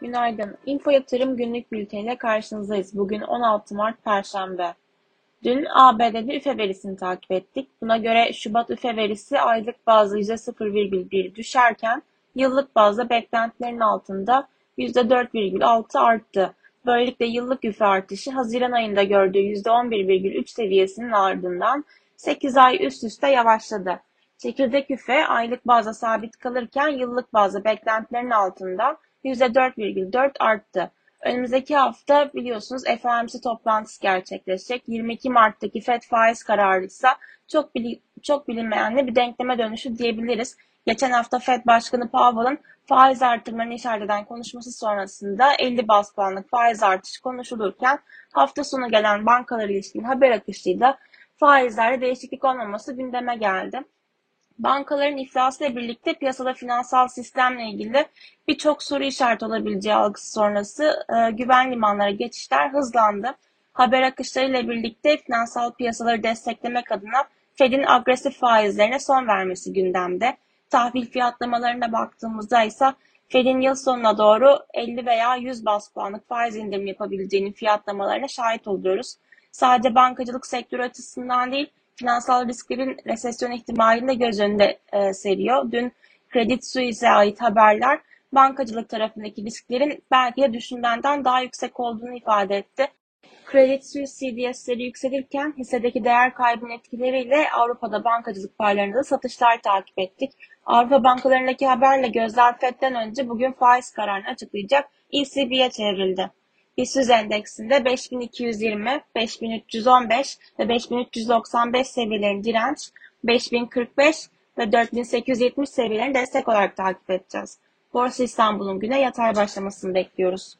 Günaydın. Info Yatırım günlük bülteniyle karşınızdayız. Bugün 16 Mart Perşembe. Dün ABD'de üfe verisini takip ettik. Buna göre Şubat üfe verisi aylık bazda %0,1 düşerken yıllık bazda beklentilerin altında %4,6 arttı. Böylelikle yıllık üfe artışı Haziran ayında gördüğü %11,3 seviyesinin ardından 8 ay üst üste yavaşladı. Çekirdek üfe aylık bazda sabit kalırken yıllık bazda beklentilerin altında %4,4 arttı. Önümüzdeki hafta biliyorsunuz FOMC toplantısı gerçekleşecek. 22 Mart'taki FED faiz kararı ise çok, bili çok bilinmeyenli bir denkleme dönüşü diyebiliriz. Geçen hafta FED Başkanı Powell'ın faiz artırmalarını işaret eden konuşması sonrasında 50 bas puanlık faiz artışı konuşulurken hafta sonu gelen bankalar ilişkin haber akışıyla faizlerde değişiklik olmaması gündeme geldi. Bankaların iflasıyla birlikte piyasada finansal sistemle ilgili birçok soru işareti olabileceği algısı sonrası e, güven limanlara geçişler hızlandı. Haber akışlarıyla birlikte finansal piyasaları desteklemek adına Fed'in agresif faizlerine son vermesi gündemde. Tahvil fiyatlamalarına baktığımızda ise Fed'in yıl sonuna doğru 50 veya 100 bas puanlık faiz indirimi yapabileceğinin fiyatlamalarına şahit oluyoruz. Sadece bankacılık sektörü açısından değil, finansal risklerin resesyon ihtimalini de göz önünde e, seriyor. Dün Credit Suisse'e ait haberler bankacılık tarafındaki risklerin belki de düşünülenden daha yüksek olduğunu ifade etti. Credit Suisse CDS'leri yükselirken hissedeki değer kaybının etkileriyle Avrupa'da bankacılık paylarında da satışlar takip ettik. Avrupa bankalarındaki haberle gözler FED'den önce bugün faiz kararını açıklayacak ECB'ye çevrildi. BIST endeksinde 5220, 5315 ve 5395 seviyelerin direnç, 5045 ve 4870 seviyelerini destek olarak takip edeceğiz. Borsa İstanbul'un güne yatay başlamasını bekliyoruz.